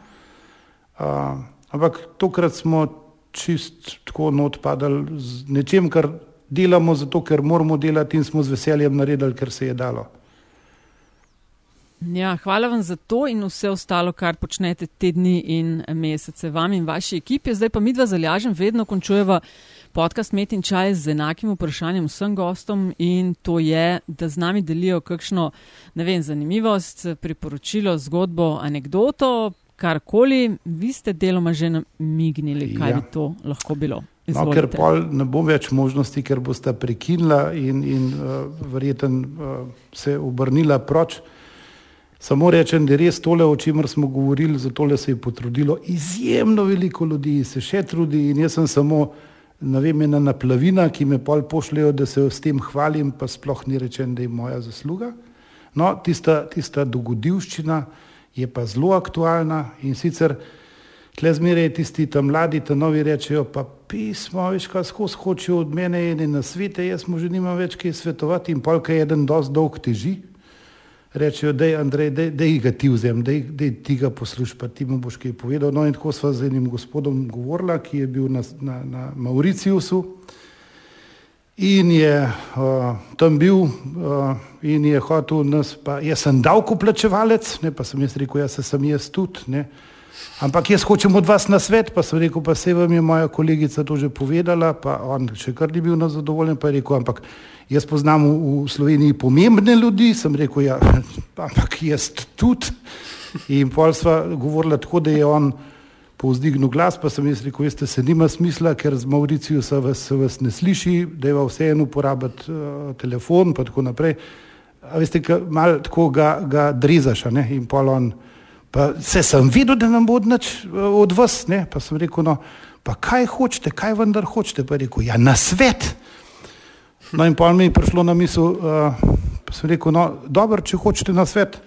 Uh, ampak tokrat smo čist tako odpadali z nečem, kar delamo zato, ker moramo delati in smo z veseljem naredili, ker se je dalo. Ja, hvala vam za to in vse ostalo, kar počnete te dni in mesece, vam in vaši ekipi. Zdaj pa mi dva zalažem, vedno končujeva podcast Met in čaj z enakim vprašanjem vsem gostom in to je, da z nami delijo kakšno, ne vem, zanimivost, priporočilo, zgodbo, anegdoto, karkoli. Vi ste deloma že namignili, kaj ja. bi to lahko bilo. No, ker pol ne bo več možnosti, ker boste prekinila in, in uh, verjeten uh, se obrnila proč. Samo rečem, da je res tole, o čemer smo govorili, za tole se je potrudilo izjemno veliko ljudi, se še trudi in jaz sem samo, ne vem, ena naplavina, ki me pol pošljajo, da se s tem hvalim, pa sploh ni rečen, da je moja zasluga. No, tista, tista dogodivščina je pa zelo aktualna in sicer tle zmeraj tisti tam mladi, ta novi rečejo, pa pismo, veš, kaj skozi hočejo od mene in na svete, jaz mu že nimam več kaj svetovati in polka jeden dosti dolg teži rečejo, da je Andrej, da je ga ti vzem, da je ti ga posluš, pa ti mu boš kaj povedal. No in tako sva z enim gospodom govorila, ki je bil na, na, na Mauriciusu in je uh, tam bil uh, in je hotel nas, pa jaz sem davkoplačevalec, ne pa sem jaz rekel, jaz sem jaz tudi, ne. Ampak jaz hočem od vas na svet, pa sem rekel, pa se vam je moja kolegica to že povedala, pa on še kar ni bil na zadovoljen, pa je rekel, ampak Jaz poznam v, v Sloveniji pomembne ljudi, sem rekel, ja, ampak jaz tudi. In pol sva govorila tako, da je on povzdignil glas, pa sem jaz rekel, veste, se nima smisla, ker z Mauricijo se vas, se vas ne sliši, da je vseeno uporabiti uh, telefon, pa tako naprej. A veste, malo tako ga, ga drezaš, ne? in pol on, pa se sem videl, da nam bo odnač od vas, ne? pa sem rekel, no, pa kaj hočete, kaj vendar hočete, pa je rekel, ja, na svet. No, in pa mi je prišlo na misel, uh, pa sem rekel, no, dobro, če hočete na svet.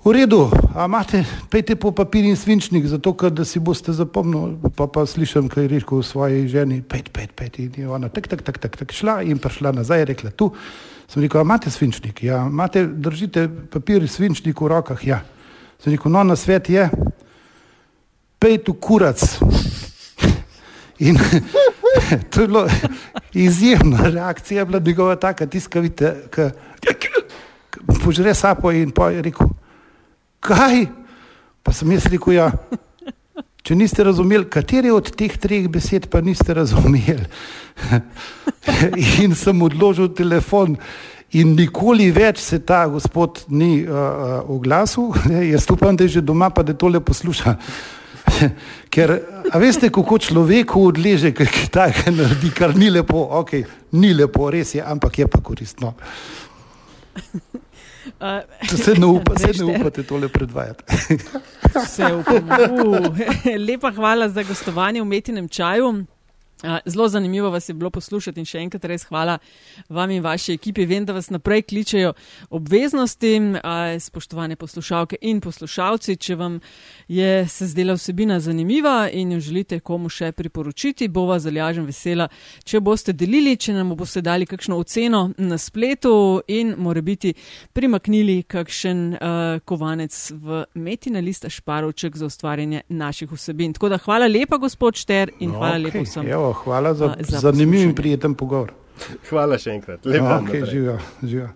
V redu, a imate, pejte po papir in svinčnik, zato da si boste zapomnili, pa pa slišim, kaj je rekel svoji ženi, pejte, pejte, pejte. In je ona tak, tak, tak, tak, tak šla in prišla nazaj, rekla tu. Sem rekel, a imate svinčnik? Ja, imate, držite papir in svinčnik v rokah? Ja. Sem rekel, no, na svet je, pejte v kurac. In to je bilo izjemna reakcija, bila njegova taka, tiskavite, ki požre sapo in pa je rekel, kaj? Pa sem jaz rekel, ja, če niste razumeli, kateri od teh treh besed pa niste razumeli. in sem odložil telefon. In nikoli več se ta gospod ni uh, uh, oglasil, jaz upam, da je že doma, pa da tole posluša. Ker, a veste, kako človeku odleže, kaj takega naredi, kar ni lepo, ok, ni lepo, res je, ampak je pa koristno. Uh, se ne, upa, se ne upate tole predvajati. Vse upamo. Uh, lepa hvala za gostovanje v Metinem čaju. Zelo zanimivo vas je bilo poslušati in še enkrat res hvala vam in vaši ekipi. Vem, da vas naprej kličejo obveznosti, spoštovane poslušalke in poslušalci. Če vam je se zdela vsebina zanimiva in jo želite komu še priporočiti, bo vas zalažen vesela, če boste delili, če nam boste dali kakšno oceno na spletu in more biti primaknili kakšen uh, kovanec v metina lista šparovček za ustvarjanje naših vsebin. Tako da hvala lepa, gospod Šter, in hvala okay, lepo vsem. Evo hvala za, za zanimiv in prijeten pogovor. Hvala še enkrat. Lepo. Okay, živijo, živijo.